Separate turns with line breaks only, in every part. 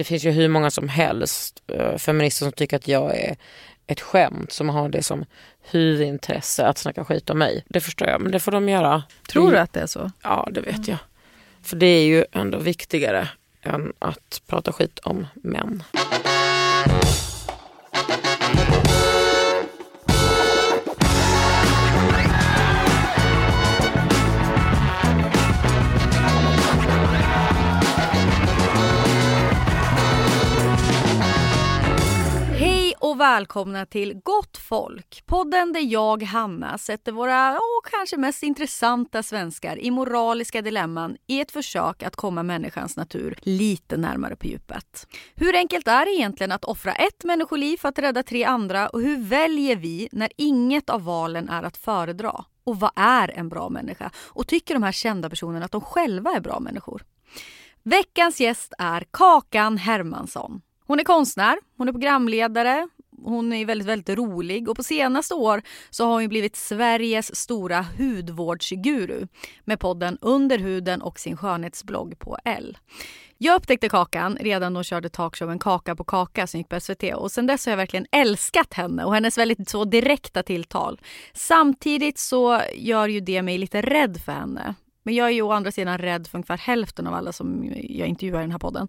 det finns ju hur många som helst uh, feminister som tycker att jag är ett skämt som har det som huvudintresse att snacka skit om mig. Det förstår jag, men det får de göra.
Tror du att det är så?
Ja, det vet jag. För det är ju ändå viktigare än att prata skit om män.
Välkomna till Gott folk. Podden där jag, Hanna, sätter våra oh, kanske mest intressanta svenskar i moraliska dilemman i ett försök att komma människans natur lite närmare på djupet. Hur enkelt är det egentligen att offra ett människoliv för att rädda tre andra och hur väljer vi när inget av valen är att föredra? Och vad är en bra människa? Och tycker de här kända personerna att de själva är bra människor? Veckans gäst är Kakan Hermansson. Hon är konstnär, hon är programledare, hon är väldigt, väldigt rolig och på senaste år så har hon blivit Sveriges stora hudvårdsguru med podden Under huden och sin skönhetsblogg på L. Jag upptäckte Kakan redan då hon körde talkshowen Kaka på kaka som gick på SVT och sen dess har jag verkligen älskat henne och hennes väldigt så direkta tilltal. Samtidigt så gör ju det mig lite rädd för henne. Men jag är ju å andra sidan rädd för ungefär hälften av alla som jag intervjuar i den här podden.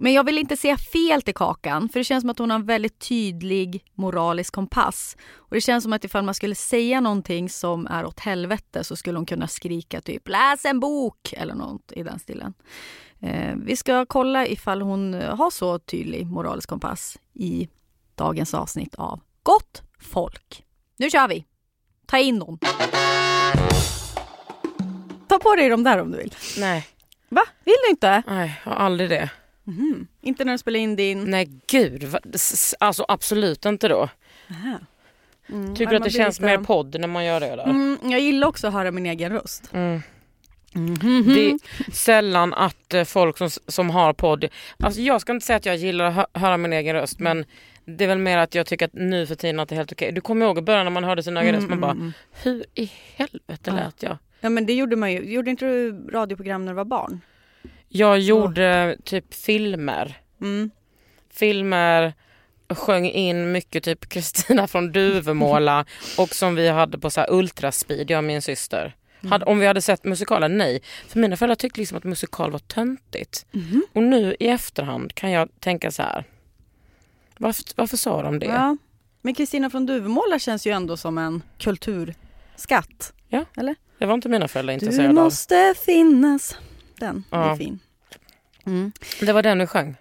Men jag vill inte säga fel till Kakan för det känns som att hon har en väldigt tydlig moralisk kompass. Och det känns som att ifall man skulle säga någonting som är åt helvete så skulle hon kunna skrika typ läs en bok eller något i den stilen. Eh, vi ska kolla ifall hon har så tydlig moralisk kompass i dagens avsnitt av Gott folk. Nu kör vi! Ta in dem. Ta på dig de där om du vill.
Nej.
Va? Vill du inte?
Nej, jag har aldrig det.
Mm. Inte när du spelar in din...
Nej gud, alltså absolut inte då. Mm. Tycker du att det känns mer podd när man gör det? Där?
Mm, jag gillar också att höra min egen röst.
Mm. Mm-hmm. Det är sällan att eh, folk som, som har podd, alltså jag ska inte säga att jag gillar att hö höra min egen röst men det är väl mer att jag tycker att nu för tiden att det är helt okej. Du kommer ihåg i början när man hörde sin egen mm, röst, man bara mm, hur i helvete ja. lät jag?
Ja men det gjorde man ju, gjorde inte du radioprogram när du var barn?
Jag gjorde oh. typ filmer. Mm. Filmer, sjöng in mycket typ Kristina från Duvemåla och som vi hade på så här ultraspeed, jag och min syster. Mm. Hade, om vi hade sett musikalen, nej. För mina föräldrar tyckte liksom att musikal var töntigt. Mm. Och nu i efterhand kan jag tänka så här. Varför, varför sa de det? Ja.
Men Kristina från Duvemåla känns ju ändå som en kulturskatt.
Ja,
eller?
det var inte mina föräldrar intresserade
av. Du måste finnas den ja. är fin.
Mm. Det var den vi sjöng.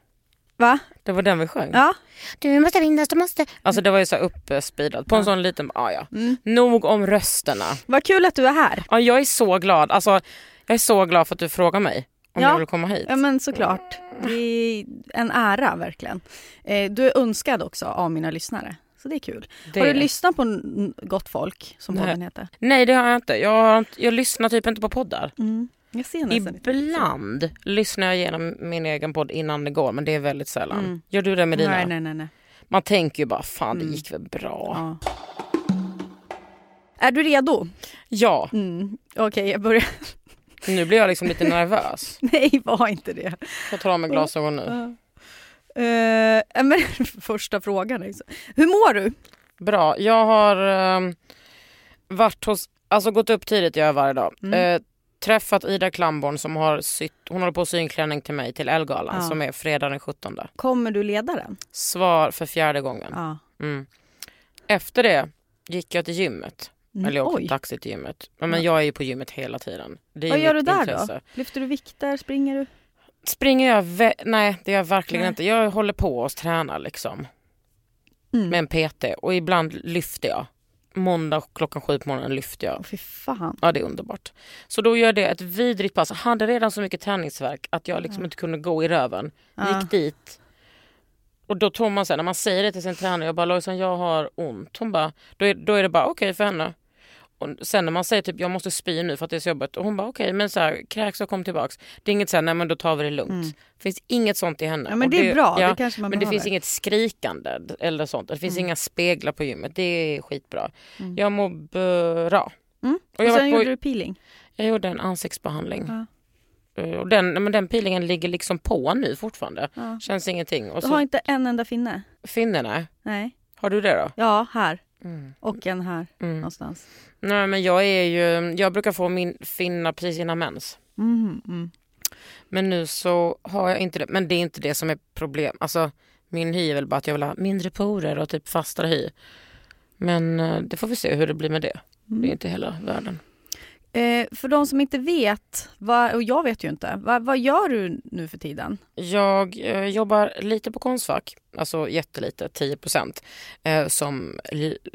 Va?
Det var den vi sjöng.
Ja.
Du måste vinnas, du måste. Alltså det var ju så uppspeedat på en sån liten, ah, ja. Mm. Nog om rösterna.
Vad kul att du är här.
Ja jag är så glad. Alltså jag är så glad för att du frågar mig om ja. jag vill komma hit.
Ja men såklart. Det är en ära verkligen. Eh, du är önskad också av mina lyssnare. Så det är kul. Det har du lyssnat på Gott folk som
Nej.
podden heter?
Nej det har jag inte. Jag, jag lyssnar typ inte på poddar.
Mm.
Ibland lite. lyssnar jag igenom min egen podd innan det går men det är väldigt sällan. Mm. Gör du det med dina?
Nej, nej, nej, nej.
Man tänker ju bara fan det mm. gick väl bra.
Ja. Är du redo?
Ja.
Mm. Okej okay, jag börjar.
Nu blir jag liksom lite nervös.
nej var inte det.
Jag tar av mig glasögon nu.
Uh, men, första frågan. Liksom. Hur mår du?
Bra. Jag har uh, varit hos, alltså gått upp tidigt jag varje dag. Mm. Träffat Ida Klamborn som har sytt, hon håller på att sy en klänning till mig till Elgalan ja. som är fredag den 17.
Kommer du leda den?
Svar för fjärde gången.
Ja.
Mm. Efter det gick jag till gymmet. Mm. Eller jag åkte taxi till gymmet. Men, men jag är ju på gymmet hela tiden.
Vad gör du där intresse. då? Lyfter du vikter? Springer du?
Springer jag? Nej det gör jag verkligen Nej. inte. Jag håller på och tränar liksom. Mm. Med en PT och ibland lyfter jag måndag klockan sju på morgonen lyfter jag.
fy fan.
Ja det är underbart. Så då gör det ett vidrigt pass. Jag hade redan så mycket träningsverk att jag liksom ja. inte kunde gå i röven. Ja. Gick dit. Och då tror man sen när man säger det till sin tränare, jag bara Lojsan jag har ont. Hon bara, då är, då är det bara okej okay för henne. Och sen när man säger typ jag måste spy nu för att det är så jobbigt och hon bara okej okay, men så här, kräks och kom tillbaks. Det är inget såhär nej men då tar vi det lugnt. Mm. Det finns inget sånt i henne.
Ja men det, det är bra, ja, det kanske
man
Men
behöver. det finns inget skrikande eller sånt. Det finns mm. inga speglar på gymmet. Det är skitbra. Mm. Jag mår bra.
Mm. Och, jag och sen gjorde du peeling?
Jag gjorde en ansiktsbehandling. Ja. Eh, och den, men den peelingen ligger liksom på nu fortfarande.
Ja.
Känns ingenting. Och
Du
så
har inte en enda finne?
finnarna,
Nej.
har du det då?
Ja, här.
Mm.
Och en här
Mm.
någonstans.
Nej men jag är ju, jag brukar få min finna precis innan mens.
Mm, mm.
Men nu så har jag inte det. Men det är inte det som är problem. Alltså min hy är väl bara att jag vill ha mindre porer och typ fastare hy. Men eh, det får vi se hur det blir med det. Det är inte hela världen.
Eh, för de som inte vet, vad, och jag vet ju inte, vad, vad gör du nu för tiden?
Jag eh, jobbar lite på Konstfack, alltså jättelite, 10 procent, eh, som,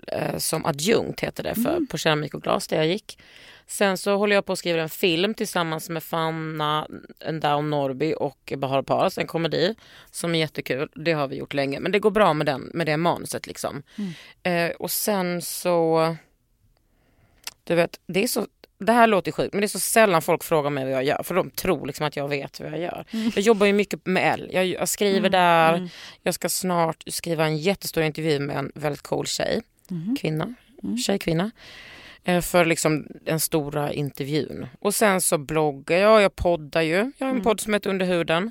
eh, som adjunkt heter det för, på keramik och glas där jag gick. Sen så håller jag på att skriva en film tillsammans med Fanna Ndao Norby och Bahar Paras, en komedi som är jättekul. Det har vi gjort länge, men det går bra med, den, med det manuset liksom. Eh, och sen så, du vet, det är så det här låter sjukt men det är så sällan folk frågar mig vad jag gör för de tror liksom att jag vet vad jag gör. Jag jobbar ju mycket med L. Jag, jag skriver där. Jag ska snart skriva en jättestor intervju med en väldigt cool tjej. Kvinna. Tjejkvinna. Eh, För liksom den stora intervjun. Och sen så bloggar jag, jag poddar ju. Jag har en podd som heter Under huden.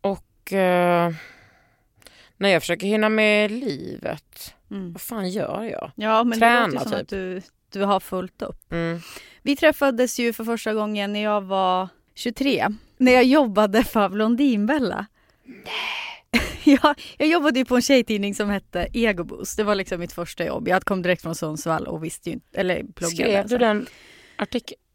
Och eh, när jag försöker hinna med livet,
Mm.
vad fan gör jag?
Ja, men
Träna,
det låter ju som
typ.
att du, du har fullt upp.
Mm.
Vi träffades ju för första gången när jag var 23. När jag jobbade för Blondinbella. Ja, jag jobbade ju på en tjejtidning som hette Egoboost. Det var liksom mitt första jobb. Jag kom direkt från Sundsvall och visste ju inte, eller pluggade.
Skrev du den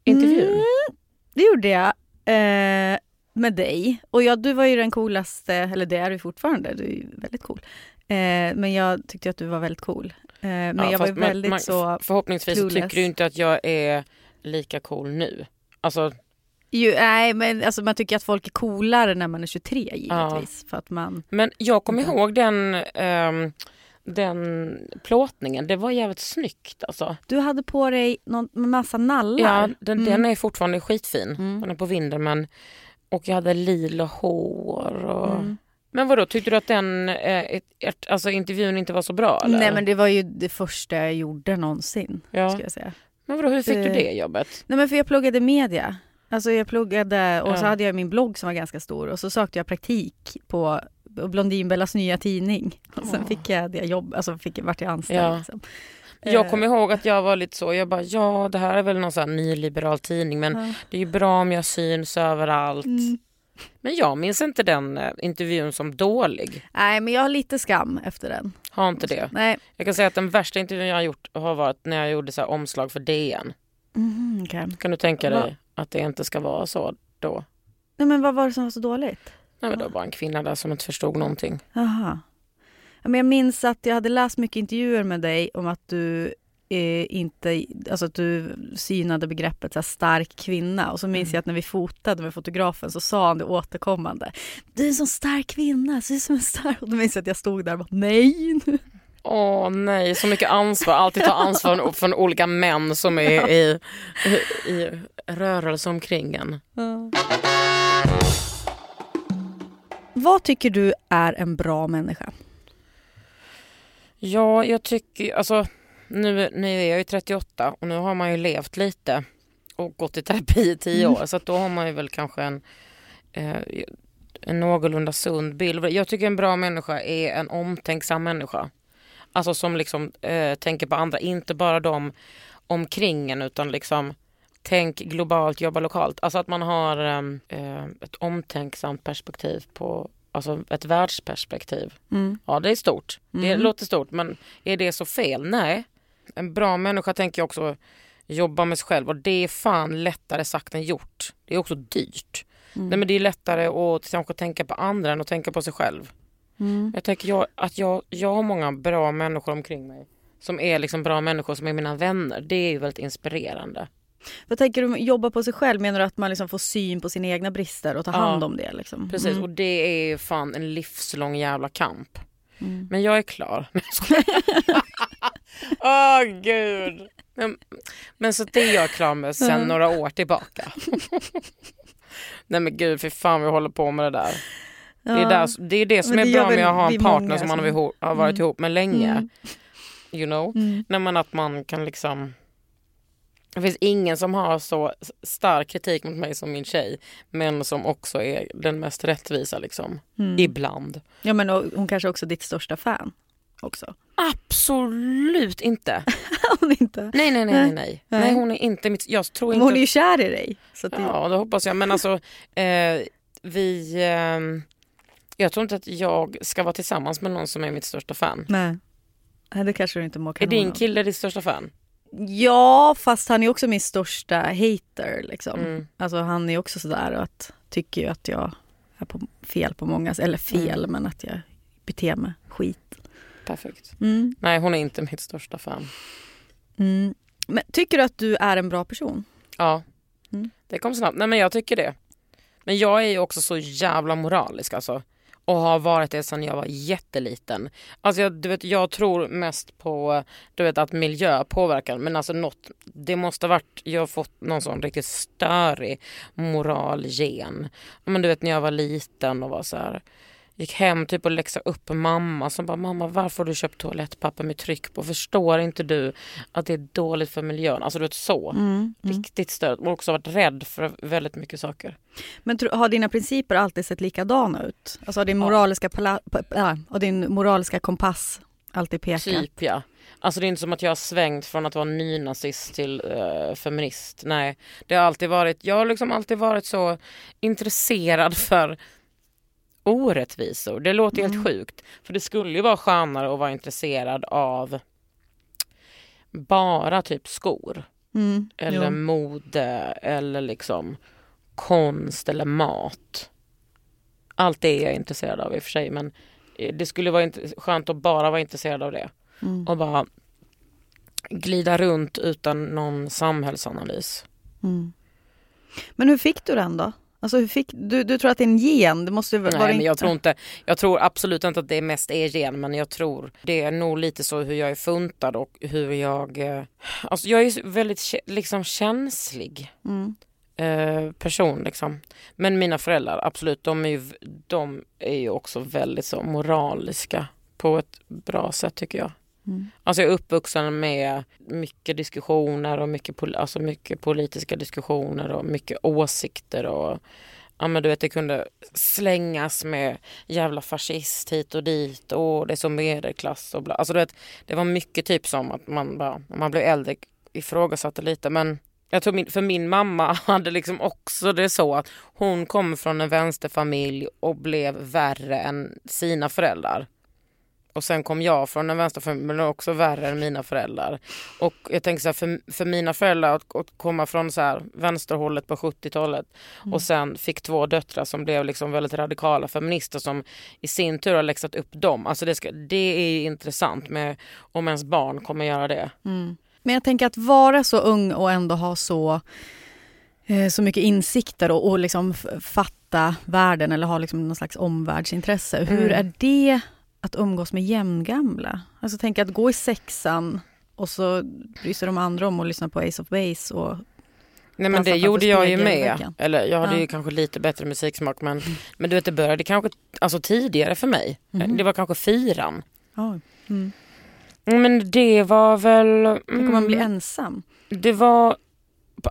intervjun?
Mm, det gjorde jag. Eh, med dig. Och ja, du var ju den coolaste, eller det är du fortfarande, du är ju väldigt cool. Eh, men jag tyckte att du var väldigt cool. Eh, men
Ja,
jag var väldigt
man-
så...
Förhoppningsvis
clueless.
tycker du inte att jag är lika cool nu. Alltså,
Ju, nej, men alltså, man tycker att folk är coolare när man är 23 givetvis. För att man...
men jag kommer
Okej.
ihåg den, ehm, den plåtningen. Det var jävligt snyggt alltså.
Du hade på dig någon massa nallar.
Ja, den,
Mm.
den är fortfarande skitfin.
Mm.
Den är på vinden men och jag hade lila hår och...
Mm.
Men vadå, tyckte du att den eh, ett, alltså, intervjun inte var så bra? Eller?
Nej men det var ju det första jag gjorde någonsin.
ja.
Ska jag säga.
Men vadå, hur fick du
Det-
det jobbet?
Nej men för jag pluggade media. Alltså jag pluggade och så
Ja.
hade jag min blogg som var ganska stor och så sökte jag praktik på Blondinbellas nya tidning. Och sen fick jag det jobb, alltså fick, vart jag anställd.
Ja.
Liksom.
Jag
Eh,
kommer ihåg att jag var lite så, jag bara ja det här är väl någon sån här nyliberal tidning men
ja.
det är ju bra om jag syns överallt.
Mm.
Men jag minns inte den eh, intervjun som dålig.
Nej men jag har lite skam efter den.
Har inte det.
Nej.
Jag kan säga att den värsta intervjun jag har gjort har varit när jag gjorde så omslag för DN.
Mm, okej.
Kan du tänka dig att det inte ska vara så då?
Nej men vad var det som var så dåligt?
Nej, men det var bara en kvinna där som inte förstod någonting.
Jaha. Ja, men jag minns att jag hade läst mycket intervjuer med dig om att du inte, alltså att du synade begreppet så här, stark kvinna. Och så minns
Mm.
jag att när vi fotade med fotografen så sa han det återkommande. Du är en sån stark kvinna, du är som en stark... Och då minns jag att jag stod där och bara nej.
Åh nej, så mycket ansvar. Alltid ta ansvar från olika män som är i, i, i rörelse omkring en.
Vad tycker du är en bra människa?
Ja, jag tycker, alltså nu, nu är jag ju 38 och nu har man ju levt lite och gått i terapi i 10 år så då har man ju väl kanske en, eh, en någorlunda sund bild. Jag tycker en bra människa är en omtänksam människa. Alltså som liksom eh, tänker på andra, inte bara de omkring en utan liksom tänk globalt, jobba lokalt. Alltså att man har ehm, eh, ett omtänksamt perspektiv på, alltså ett världsperspektiv.
Mm.
Ja, det är stort. Det
Mm.
låter stort, men är det så fel? Nej. En bra människa tänker jag också jobba med sig själv och det är fan lättare sagt än gjort. Det är också dyrt.
Mm.
Nej, men det är lättare att kanske tänka på andra än att tänka på sig själv.
Mm.
Jag tänker jag, att jag, jag har många bra människor omkring mig som är liksom bra människor som är mina vänner. Det är ju väldigt inspirerande.
Vad tänker du jobba på sig själv? Menar du att man liksom får syn på sina egna brister och ta
Ja.
hand om det? Liksom?
Precis,
Mm.
och det är ju fan en livslång jävla kamp.
Mm.
Men jag är klar. Åh gud. Men, men så det är jag klar med sen
Mm.
några år tillbaka. Nej men gud, för fan vi håller på med det där. Det, är
Ja.
där, det är det som är
det gör
bra med att ha en partner som man har, ihop, har varit
Mm.
ihop med länge.
Mm.
You know?
Mm.
Nej men att man kan liksom Det finns ingen som har så stark kritik mot mig som min tjej men som också är den mest rättvisa liksom.
Mm.
Ibland.
Ja men och hon kanske också är ditt största fan också.
Absolut inte.
hon inte.
Nej, nej, nej, nej, nej.
Nej.
Hon är inte mitt... Jag tror inte...
hon är ju kär i dig. Så det,
Ja, det hoppas jag. Men alltså, eh, vi... Eh, jag tror inte att jag ska vara tillsammans med någon som är mitt största fan.
Nej. Nej, det kanske du inte mår
Är din kille ditt största fan?
Ja, fast han är också min största hater. Liksom.
Mm.
Alltså, han är också sådär att, tycker ju att jag är på fel på många Eller fel,
Mm.
men att jag beter mig skit.
Perfekt.
Mm.
Nej, hon är inte mitt största fan.
Mm. Men tycker du att du är en bra person?
Ja,
Mm.
det kom snabbt. Nej, men jag tycker det. Men jag är ju också så jävla moralisk alltså. Och har varit det sedan jag var jätteliten. Alltså jag, du vet, jag tror mest på du vet, att miljö påverkar. Men alltså något, det måste ha varit, jag har fått någon sån riktigt störig moralgen. Men du vet när jag var liten och var så här. Gick hem typ och läxade upp mamma som bara mamma varför har du köpt toalettpapper med tryck på? Förstår inte du att det är dåligt för miljön? Alltså du vet så.
Mm.
Riktigt stöd och också varit rädd för väldigt mycket saker.
Men har dina principer alltid sett likadana ut? Alltså har din
Ja.
moraliska, pa, äh, och din moraliska kompass alltid pekat?
Typ ja. Alltså det är inte som att jag har svängt från att vara nynazist till eh, feminist. Nej, det har alltid varit, jag har liksom alltid varit så intresserad för orättvisor. Det låter
Mm.
helt sjukt. För det skulle ju vara skönare att vara intresserad av bara typ skor.
Mm.
Eller
jo.
mode eller liksom konst eller mat. Allt det är jag intresserad av i och för sig men eh, det skulle vara skönt att bara vara intresserad av det
Mm.
och bara glida runt utan någon samhällsanalys.
Mm. Men hur fick du den då? Alltså hur fick, du, du tror att det är en gen? Det måste vara
Nej, men jag tror inte, jag tror absolut inte att det mest är gen men jag tror det är nog lite så hur jag är funtad och hur jag, eh, alltså jag är väldigt liksom känslig.
Mm.
eh, person liksom. Men mina föräldrar, absolut, de är ju, de är ju också väldigt så moraliska på ett bra sätt tycker jag.
Mm.
Alltså jag är uppvuxen med mycket diskussioner och mycket, pol- alltså mycket politiska diskussioner och mycket åsikter och Ja men du vet det kunde slängas med jävla fascist hit och dit och det är så medelklass och bla. Alltså du vet det var mycket typ som att man bara, när man blev äldre ifrågasatte lite men jag tror min, för min mamma hade liksom också det så att hon kom från en vänsterfamilj och blev värre än sina föräldrar. Och sen kom jag från en vänsterfamilj men också värre än mina föräldrar. Och jag tänker så här, för, för mina föräldrar att, att komma från så här vänsterhållet på 70-talet och sen fick två döttrar som blev liksom väldigt radikala feminister som i sin tur har läxat upp dem. Alltså det, ska, det är ju intressant med om ens barn kommer göra det.
Mm. Men jag tänker att vara så ung och ändå ha så, eh, så mycket insikter och, och liksom fatta världen eller ha liksom någon slags omvärldsintresse. Hur
Mm.
är det att umgås med jämngamla? Alltså tänk att gå i sexan och så bryr sig de andra om att lyssna på Ace of Base och
Nej men det gjorde jag ju med. Eller jag hade
Ja.
ju kanske lite bättre musiksmak men, men du vet det började kanske alltså, tidigare för mig.
Mhm.
Det var kanske fyran.
Oj. Mm.
Men det var väl...
Tänk om man blir
mm,
ensam.
Det var...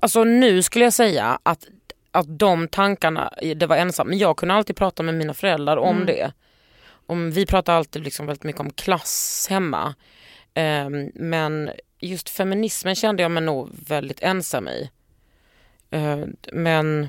Alltså nu skulle jag säga att, att de tankarna, det var ensam. Men jag kunde alltid prata med mina föräldrar om
Mm.
det. Om, vi pratar alltid liksom väldigt mycket om klass hemma. Ehm, men just feminismen kände jag mig nog väldigt ensam i. Ehm, men,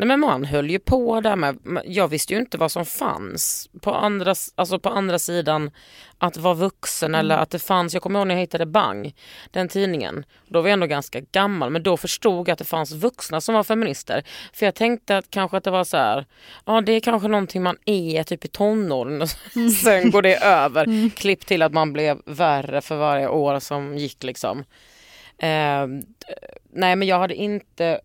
nej men man höll ju på där med, jag visste ju inte vad som fanns på andra, alltså på andra sidan att vara vuxen eller att det fanns, jag kommer ihåg när jag hittade Bang, den tidningen. Då var jag ändå ganska gammal men då förstod jag att det fanns vuxna som var feminister. För jag tänkte att kanske att det var så här, ja det är kanske någonting man är typ i tonåren och sen går det över. Klipp till att man blev värre för varje år som gick liksom. Eh, nej men jag hade inte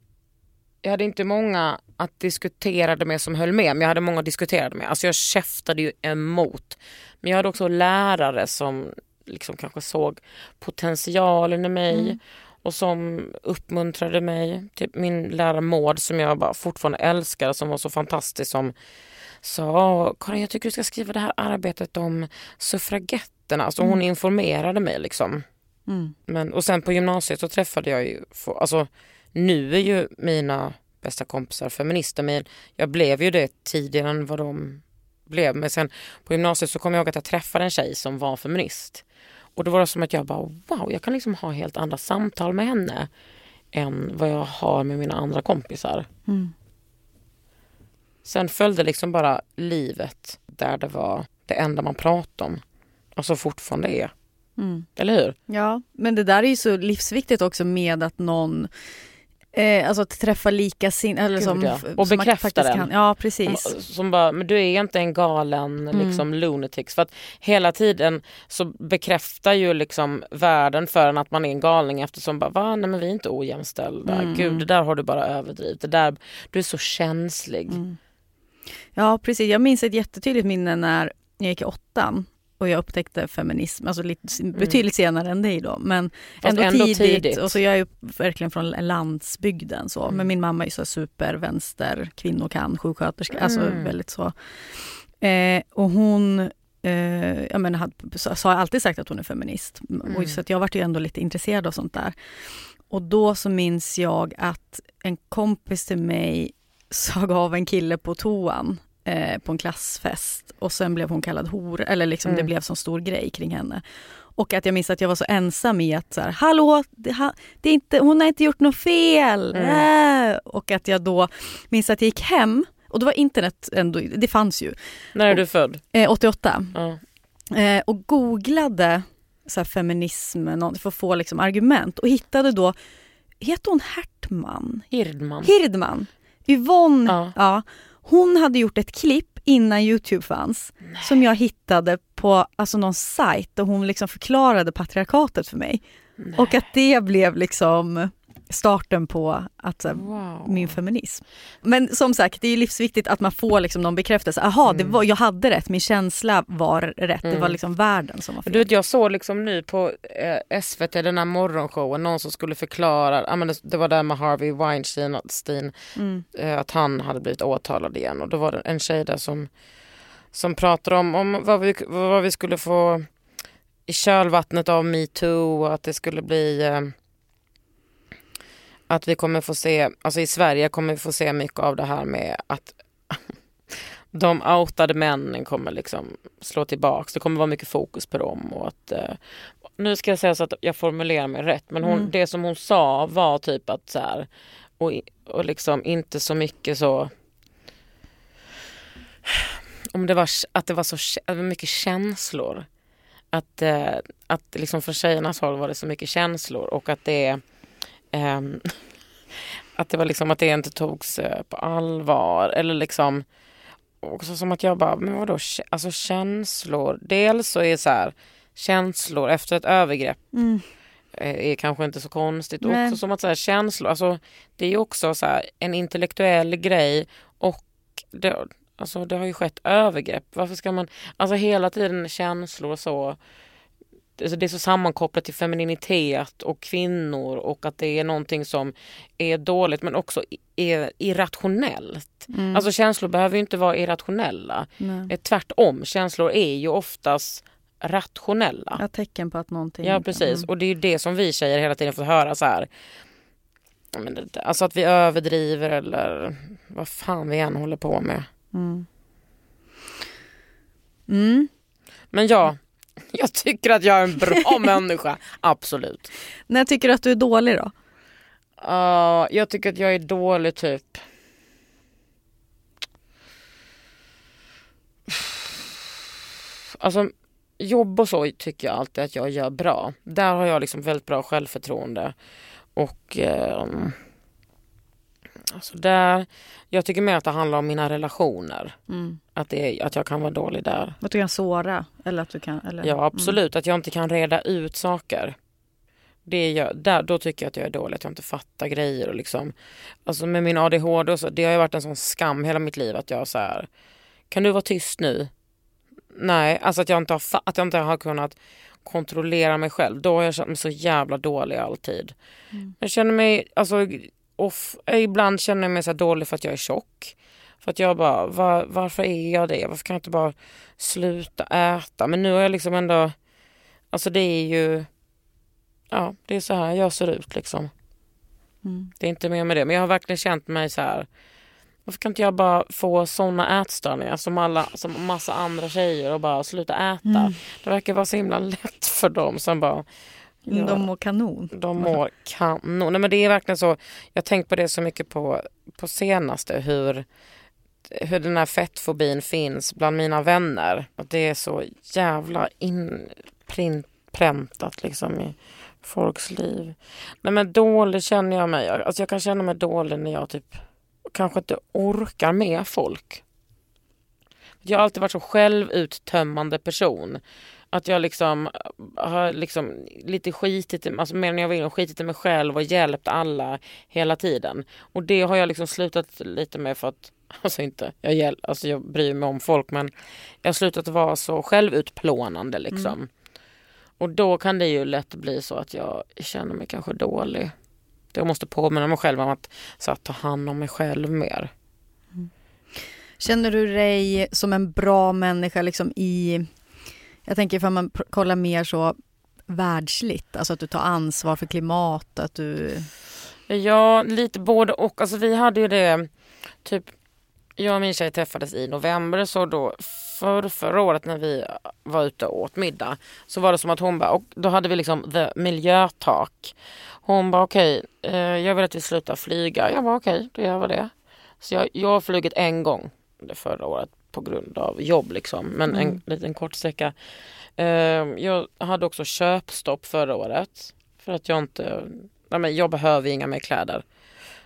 jag hade inte många att diskutera det med som höll med, men jag hade många att diskutera det med. Alltså jag käftade ju emot. Men jag hade också lärare som liksom kanske såg potentialen i mig
Mm.
och som uppmuntrade mig. Typ min lärare Maud som jag bara fortfarande älskar som var så fantastisk som sa Karin jag tycker du ska skriva det här arbetet om suffragetterna. Alltså hon informerade mig liksom.
Mm.
Men, och sen på gymnasiet så träffade jag ju, alltså nu är ju mina bästa kompisar feminister men jag blev ju det tidigare än vad de blev. Men sen på gymnasiet så kom jag ihåg att jag träffade en tjej som var feminist. Och då var det som att jag bara wow, jag kan liksom ha helt andra samtal med henne än vad jag har med mina andra kompisar.
Mm.
Sen följde liksom bara livet där det var det enda man pratade om. Och så fortfarande är.
Mm.
Eller hur?
Ja, men det där är ju så livsviktigt också med att någon eh, alltså att träffa lika sin... Eller som,
ja. Och
som
bekräfta den.
Kan, ja,
Som,
precis.
som bara, men du är inte en galen
Mm.
liksom, lunatics. För att hela tiden så bekräftar ju liksom världen för en att man är en galning eftersom bara, va? Nej men vi är inte ojämställda.
Mm.
Gud det där har du bara överdrivit. Det där, du är så känslig.
Mm. Ja, precis. Jag minns ett jättetydligt minne när jag gick i åttan och jag upptäckte feminism, alltså lite, betydligt senare än dig då. Men
Mm.
Ändå,
ändå
tidigt.
tidigt.
Och så jag är ju verkligen från landsbygden så.
Mm.
Men min mamma är så supervänster, kvinnor kan, sjuksköterska, alltså
Mm.
väldigt så. Eh, och hon eh, jag menar, har alltid sagt att hon är feminist.
Mm.
Och så att jag vart ju ändå lite intresserad av sånt där. Och då så minns jag att en kompis till mig sög av en kille på toan eh, på en klassfest och sen blev hon kallad hor, eller liksom det
Mm.
blev så stor grej kring henne. Och att jag minns att jag var så ensam i att så här, hallå, det, ha, det är inte, hon har inte gjort något fel.
Mm.
Äh. Och att jag då minns att jag gick hem och då var internet ändå, det fanns ju,
När är du född?
eh, 88.
Ja.
Eh, och googlade så här, feminism för att få liksom, argument och hittade då, heter hon Hertman?
Hirdman.
Hirdman. Yvonne,
Ja.
ja. Hon hade gjort ett klipp innan Youtube fanns som jag hittade på alltså, någon sajt där hon liksom förklarade patriarkatet för mig. Och att det blev liksom starten på att här,
Wow.
min feminism. Men som sagt, det är ju livsviktigt att man får liksom någon bekräftelse. Aha, det var, jag hade rätt, min känsla var rätt. Det var
Mm.
liksom världen som var fel.
Du vet, jag såg liksom nu på eh, SVT, den här morgonshowen, någon som skulle förklara, ja, men det, det var där med Harvey Weinstein, Stein,
Mm.
eh, att han hade blivit åtalad igen. Och då var det en tjej där som, som pratade om, om vad, vi, vad vi skulle få i kölvattnet av metoo och att det skulle bli eh, att vi kommer få se, alltså i Sverige kommer vi få se mycket av det här med att de outade männen kommer liksom slå tillbaks. Det kommer vara mycket fokus på dem. Och att, eh, nu ska jag säga så att jag formulerar mig rätt men hon,
Mm.
det som hon sa var typ att så här, och, och liksom inte så mycket så om det var, att det var så mycket känslor. Att, eh, att liksom från tjejernas håll var det så mycket känslor och att det ehm, att det var liksom att det inte togs eh, på allvar eller liksom också som att jag bara, men vadå, alltså känslor. Dels så är så här, känslor efter ett övergrepp
Mm.
eh, är kanske inte så konstigt. Och
Nej.
också som att så här, känslor, alltså det är ju också så här, en intellektuell grej och det, alltså, det har ju skett övergrepp. Varför ska man, alltså hela tiden känslor och så. Alltså, det är så sammankopplat till femininitet och kvinnor och att det är någonting som är dåligt men också är irrationellt.
Mm.
Alltså känslor behöver ju inte vara irrationella.
Nej.
Eh, Tvärtom, känslor är ju oftast rationella.
Ja, tecken på att någonting...
Ja precis
Mm.
och det är ju det som vi tjejer hela tiden får höra så här. Alltså att vi överdriver eller vad fan vi än håller på med.
Mm. Mm.
Men ja, jag tycker att jag är en bra människa. Absolut.
När tycker du att du är dålig då?
Ja, jag tycker att jag är dålig typ. Alltså jobb och så tycker jag alltid att jag gör bra. Där har jag liksom väldigt bra självförtroende. Och ehm, alltså där, jag tycker mer att det handlar om mina relationer.
Mm.
Att, det, är- att jag kan vara dålig där.
Att du kan såra? Eller att du kan... Eller...
Ja absolut, att jag inte kan reda ut saker. Det är jag, där, då tycker jag att jag är dålig, att jag inte fattar grejer. Och liksom, alltså med min ADHD och så, det har ju varit en sån skam hela mitt liv att jag så här, kan du vara tyst nu? Nej, alltså att jag inte har, att jag inte har kunnat kontrollera mig själv. Då har jag känt mig så jävla dålig alltid.
Mm.
Jag känner mig, alltså off, ibland känner jag mig så dålig för att jag är tjock. För att jag bara, var, varför är jag det? Varför kan jag inte bara sluta äta? Men nu har jag liksom ändå, alltså det är ju, ja, det är så här jag ser ut liksom.
Mm.
Det är inte mer med det. Men jag har verkligen känt mig så här. Varför kan inte jag bara få såna ätstörningar som alla, som massa andra tjejer och bara sluta äta?
Mm.
Det verkar vara så himla lätt för dem som bara Ja.
De mår kanon.
de mår kanon. Nej, men det är verkligen så. Jag har tänkt på det så mycket på, på senaste hur, hur den här fettfobin finns bland mina vänner. Att det är så jävla inpräntat liksom i folks liv. Nej men dålig känner jag mig. Alltså jag kan känna mig dålig när jag typ kanske inte orkar med folk. Jag har alltid varit så självuttömmande person. Att jag liksom har liksom lite skitit, i- alltså mer än jag vill, skitit i mig själv och hjälpt alla hela tiden. Och det har jag liksom slutat lite med för att, alltså inte, jag, hjäl, alltså jag bryr mig om folk men jag har slutat vara så självutplånande liksom. Och då kan det ju lätt bli så att jag känner mig kanske dålig. Jag måste påminna mig själv om att, så att ta hand om mig själv mer.
Känner du dig som en bra människa liksom i... Jag tänker ifall man kollar mer så världsligt, alltså att du tar ansvar för klimatet, att du...
Ja, lite både och. Alltså vi hade ju det, typ, jag och min tjej träffades i november så då för, förra året när vi var ute och åt middag så var det som att hon bara, och då hade vi liksom the miljötak. Hon bara okej, eh, jag vill att vi slutar flyga. Jag bara okej, då gör vi det. Så jag, jag har flugit en gång det förra året på grund av jobb liksom, men en
Mm.
liten kort sträcka. Eh, jag hade också köpstopp förra året för att jag inte Nej, men jag behöver inga mer kläder.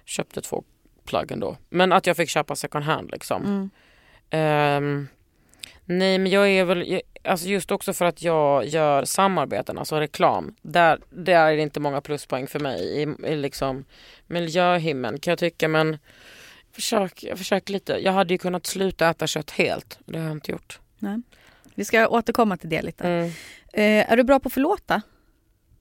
Köpte två plagg ändå. Men att jag fick köpa second hand liksom.
Mm.
Ehm, nej men jag är väl, alltså just också för att jag gör samarbeten, alltså reklam. Där, där är det inte många pluspoäng för mig i, i liksom miljöhimlen kan jag tycka men försök, jag försöker lite. Jag hade ju kunnat sluta äta kött helt. Det har jag inte gjort.
Nej. Vi ska återkomma till det lite.
Mm.
Eh, är du bra på att förlåta?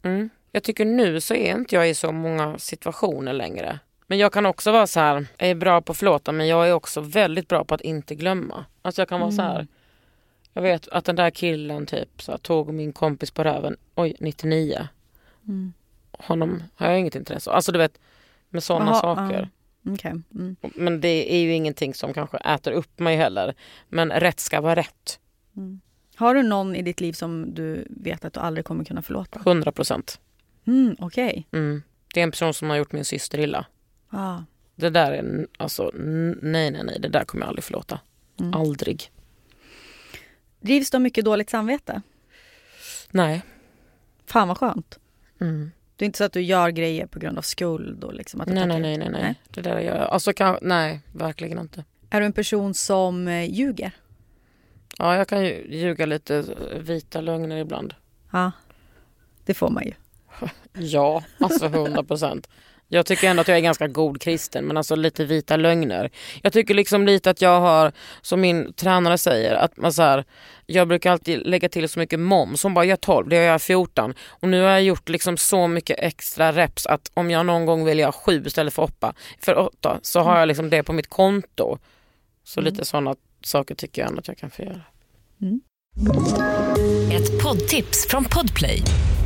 Mm. Jag tycker nu så är inte jag i så många situationer längre. Men jag kan också vara så här, jag är bra på att förlåta men jag är också väldigt bra på att inte glömma. Alltså jag kan vara så här, jag vet att den där killen typ så här, tog min kompis på röven, oj 99.
Mm.
Honom har jag inget intresse av. Alltså du vet med sådana saker.
Okej. Mm.
Men det är ju ingenting som kanske äter upp mig heller. Men rätt ska vara rätt.
Mm. Har du någon i ditt liv som du vet att du aldrig kommer kunna förlåta?
100 procent.
Mm, Okej.
Mm. Det är en person som har gjort min syster illa.
Ah.
Det där är, alltså nej nej nej, det där kommer jag aldrig förlåta.
Mm.
Aldrig.
Drivs du av mycket dåligt samvete?
Nej.
Fan vad skönt.
Mm.
Det är inte så att du gör grejer på grund av skuld och liksom att du
Nej, nej, nej, nej,
nej.
Det där gör jag. Alltså kan, nej, verkligen inte.
Är du en person som eh, ljuger?
Ja, jag kan ju ljuga lite eh, vita lögner ibland.
Ja. Det får man ju.
Ja, alltså 100 procent. Jag tycker ändå att jag är ganska god kristen men alltså lite vita lögner. Jag tycker liksom lite att jag har, som min tränare säger, att man så här, jag brukar alltid lägga till så mycket moms. Hon bara, jag 12, det gör jag 14. Och nu har jag gjort liksom så mycket extra reps att om jag någon gång vill göra 7 istället för 8, för 8 så har jag liksom det på mitt konto. Så lite sådana saker tycker jag ändå att jag kan få göra.
Ett poddtips från Podplay.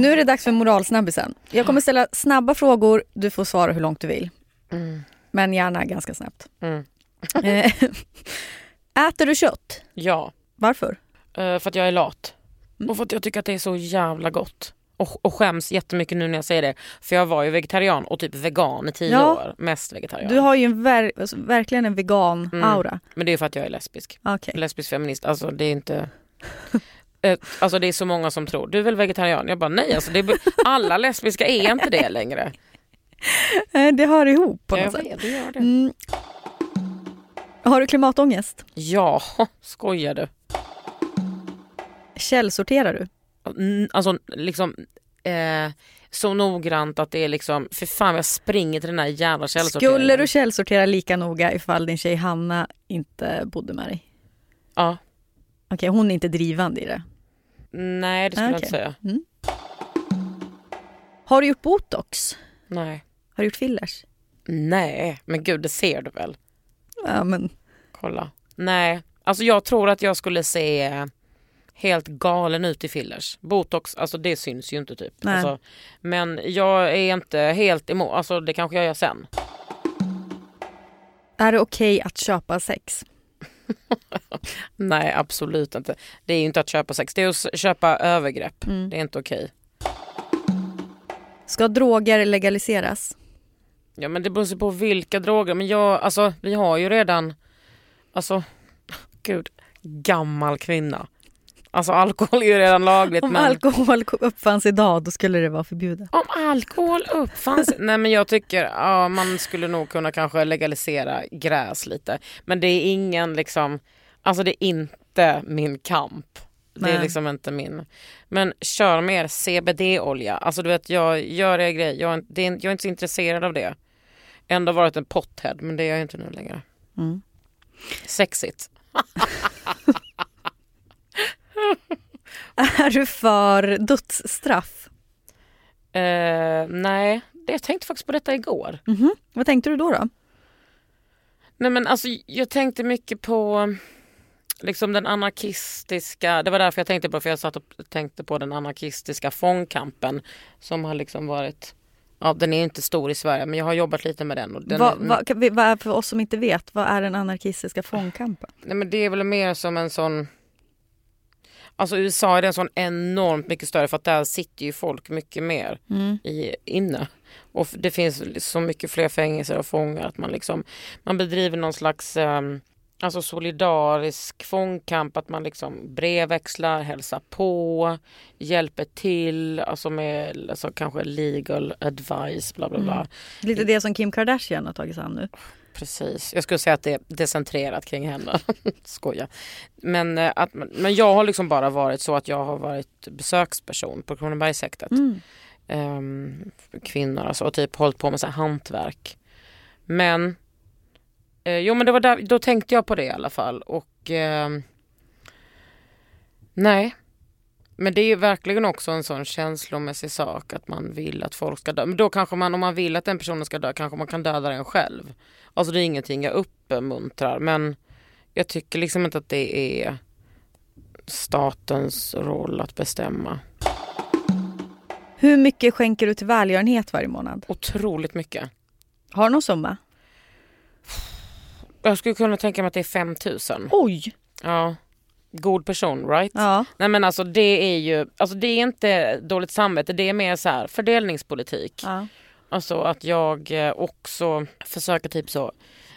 Nu är det dags för moralsnabbisen. Jag kommer ställa snabba frågor. Du får svara hur långt du vill.
Mm.
Men gärna ganska snabbt.
Mm.
Eh, Äter du kött?
Ja,
Varför?
eh, för att jag är lat. Och för att jag tycker att det är så jävla gott. Och, och skäms jättemycket nu när jag säger det. För jag var ju vegetarian och typ vegan i tio
Ja.
år. Mest vegetarian.
Du har ju en ver- alltså, verkligen en vegan-aura.
Men det är för att jag är lesbisk.
Okej.
Lesbisk feminist. Alltså det är inte... Eh, Alltså det är så många som tror, du är väl vegetarian? Jag bara nej, alltså det är... alla lesbiska är inte det längre.
Eh, Det hör ihop på något
Jag
sätt.
vet, det gör det.
Mm. Har du klimatångest?
Ja, skojar du?
Källsorterar du?
Mm, Alltså liksom eh, så noggrant att det är liksom, för fan jag springer till den här jävla källsorteringen.
Skulle du källsortera lika noga ifall din tjej Hanna inte bodde med dig?
Ja.
Okej, hon är inte drivande i det.
Nej det skulle
Ah,
jag
okej.
inte säga.
Har du gjort botox?
Nej.
Har du gjort fillers?
Nej, men gud det ser du väl?
Ja, men
Kolla. Nej, alltså jag tror att jag skulle se helt galen ut i fillers. Botox, alltså det syns ju inte typ.
Nej.
Alltså, men jag är inte helt emot, alltså det kanske jag gör sen.
är det okej att köpa sex?
Nej absolut inte. Det är ju inte att köpa sex, det är att köpa övergrepp.
Mm.
Det är inte okej.
Ska droger legaliseras?
Ja men det beror på vilka droger. Men jag, alltså vi har ju redan, alltså gud, gammal kvinna. Alltså alkohol är ju redan lagligt.
Om
men...
alkohol uppfanns idag då skulle det vara förbjudet.
Om alkohol uppfanns... Nej men jag tycker ja, man skulle nog kunna kanske legalisera gräs lite. Men det är ingen liksom... Alltså det är inte min kamp. Det är
Nej.
liksom inte min... Men kör mer CBD-olja. Alltså du vet jag gör det grej. Jag, är det är, jag är inte så intresserad av det. Ändå varit en pothead men det är jag inte nu längre.
Mm.
Sexigt.
Är du för dödsstraff?
Eh, nej, det, jag tänkte faktiskt på detta igår.
Mhm. Vad tänkte du då? då?
Nej men alltså jag tänkte mycket på liksom den anarkistiska, det var därför jag tänkte på för jag satt och tänkte på den anarkistiska fångkampen som har liksom varit, ja den är inte stor i Sverige men jag har jobbat lite med den. Den
Vad, vi- vad är för oss som inte vet, vad är den anarkistiska fångkampen?
nej men det är väl mer som en sån Alltså USA är en sån enormt mycket större för att där sitter ju folk mycket mer i, inne. Och det finns så mycket fler fängelser och fångar att man liksom man bedriver någon slags ehm, alltså solidarisk fångkamp att man liksom brevväxlar, hälsar på, hjälper till, alltså med alltså kanske legal advice bla bla bla.
Lite det som Kim Kardashian har tagit sig an nu.
Precis. Jag skulle säga att det är decentrerat kring henne. Skoja. Men, eh, att, men jag har liksom bara varit så att jag har varit besöksperson på Kronobergshäktet.
Mm.
För kvinnor alltså, och typ hållit på med så här hantverk. Men, eh, jo men det var där, då tänkte jag på det i alla fall och ehm, nej. Men det är ju verkligen också en sån känslomässig sak att man vill att folk ska dö. Men då kanske man, om man vill att den personen ska dö, kanske man kan döda den själv. Alltså det är ingenting jag uppmuntrar men jag tycker liksom inte att det är statens roll att bestämma.
Hur mycket skänker du till välgörenhet varje månad?
Otroligt mycket.
Har du någon summa?
Jag skulle kunna tänka mig att det är 5000.
Oj!
Ja. God person, right?
Ja.
Nej men alltså det är ju, alltså det är inte dåligt samvete, det är mer så här fördelningspolitik.
ja.
Alltså att jag eh, också försöker typ så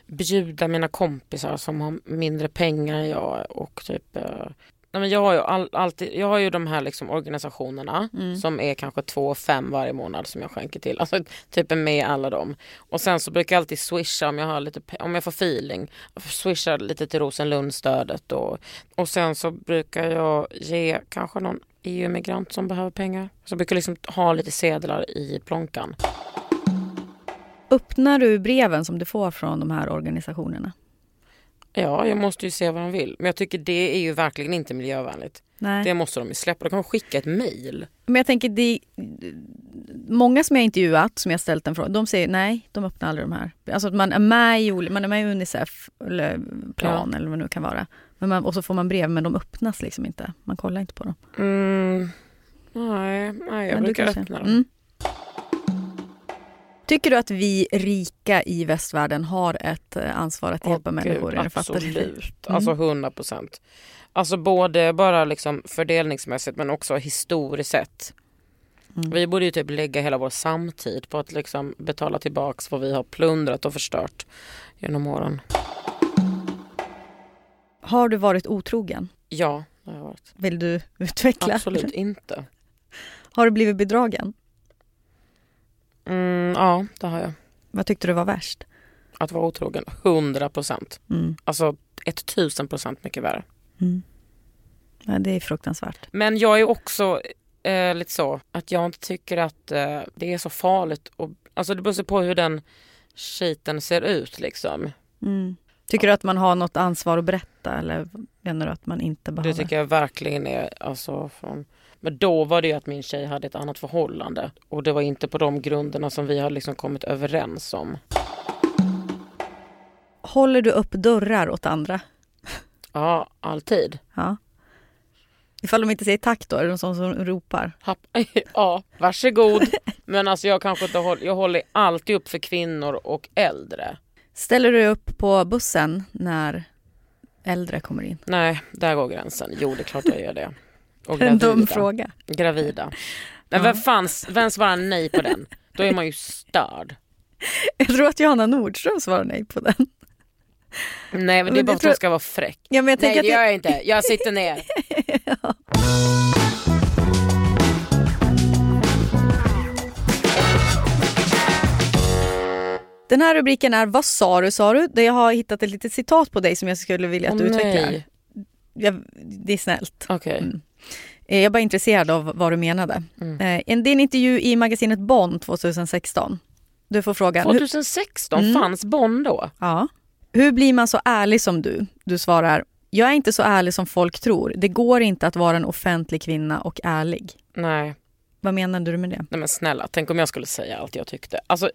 bjuda mina kompisar som har mindre pengar än jag och typ eh, Nej, men jag, har ju all, alltid, jag har ju de här liksom organisationerna som är kanske två och fem varje månad som jag skänker till. Alltså typ är med alla dem. Och sen så brukar jag alltid swisha om jag, har lite, om jag får feeling. Swisha lite till Rosenlundstödet och, och sen så brukar jag ge kanske någon EU-migrant som behöver pengar. Så jag brukar liksom ha lite sedlar i plånkan.
Öppnar du breven som du får från de här organisationerna?
Ja, jag måste ju se vad de vill. Men jag tycker det är ju verkligen inte miljövänligt.
Nej.
Det måste de ju släppa. De kan skicka ett mejl.
Men jag tänker, det, många som jag intervjuat, som jag ställt en fråga, de säger nej, de öppnar aldrig de här. Alltså att man är med i, man är med i Unicef eller plan eller vad det nu kan vara. Men man, och så får man brev men de öppnas liksom inte. Man kollar inte på dem.
Mm. Nej, nej, jag
Men
brukar öppna dem.
Mm. Tycker du att vi rika i västvärlden har ett eh, ansvar att hjälpa människor i
Gud? Absolut,
Mm.
alltså 100 procent. Alltså både bara liksom fördelningsmässigt men också historiskt sett.
Mm.
Vi borde ju typ lägga hela vår samtid på att liksom betala tillbaks vad vi har plundrat och förstört genom åren.
Har du varit otrogen?
Ja, det har jag varit.
Vill du utveckla?
Absolut inte.
Har du blivit bedragen?
Mm, ja, det har jag.
Vad tyckte du var värst?
Att vara otrogen, 100 procent.
Mm.
Alltså 1000 procent mycket värre.
Mm. Ja, det är fruktansvärt.
Men jag är också, eh, lite så att jag inte tycker att eh, det är så farligt. Och, alltså det beror på hur den skiten ser ut liksom.
Mm. Tycker du att man har något ansvar att berätta eller menar du att man inte behöver?
Det tycker jag verkligen är alltså från men då var det ju att min tjej hade ett annat förhållande och det var inte på de grunderna som vi hade liksom kommit överens om.
Håller du upp dörrar åt andra?
Ja, alltid.
Ja. Ifall de inte säger tack då, är det någon som ropar?
Ja, varsågod. Men alltså jag kanske inte håller, jag håller alltid upp för kvinnor och äldre.
Ställer du upp på bussen när äldre kommer in?
Nej, där går gränsen. Jo, det är klart jag gör det.
Och en dum fråga.
Gravida. Men vem, fanns, vem svarar nej på den? Då är man ju störd.
Jag tror att Johanna Nordström svarar nej på den.
Nej men det är bara för att hon ska vara fräck.
Ja, men jag
nej det
gör
jag inte, jag sitter ner. ja.
Den här rubriken är Vad sa du sa du? Där jag har hittat ett litet citat på dig som jag skulle vilja att du oh, utvecklar. Jag, det är snällt.
Okay. Mm.
Eh, jag är bara intresserad av vad du menade. Mm. Eh, det är en intervju i magasinet Bonn 2016. Du får frågan.
2016? Mm. Fanns Bonn då?
Ja. Hur blir man så ärlig som du? Du svarar, jag är inte så ärlig som folk tror. Det går inte att vara en offentlig kvinna och ärlig.
Nej.
Vad menade du med det?
Nej men snälla, tänk om jag skulle säga allt jag tyckte. Alltså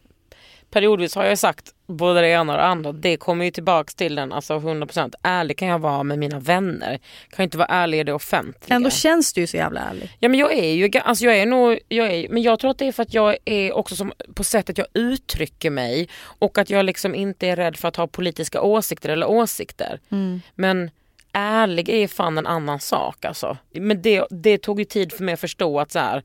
periodvis har jag sagt både det ena och det andra. Det kommer ju tillbaks till den, alltså 100%. Ärlig kan jag vara med mina vänner. Kan inte vara ärlig i det offentliga.
Ändå känns du ju så jävla ärlig.
Ja men jag är ju, alltså jag är nog, jag är, men jag tror att det är för att jag är också som, på sättet jag uttrycker mig och att jag liksom inte är rädd för att ha politiska åsikter eller åsikter. Mm. Men ärlig är fan en annan sak alltså. Men det, det tog ju tid för mig att förstå att så här,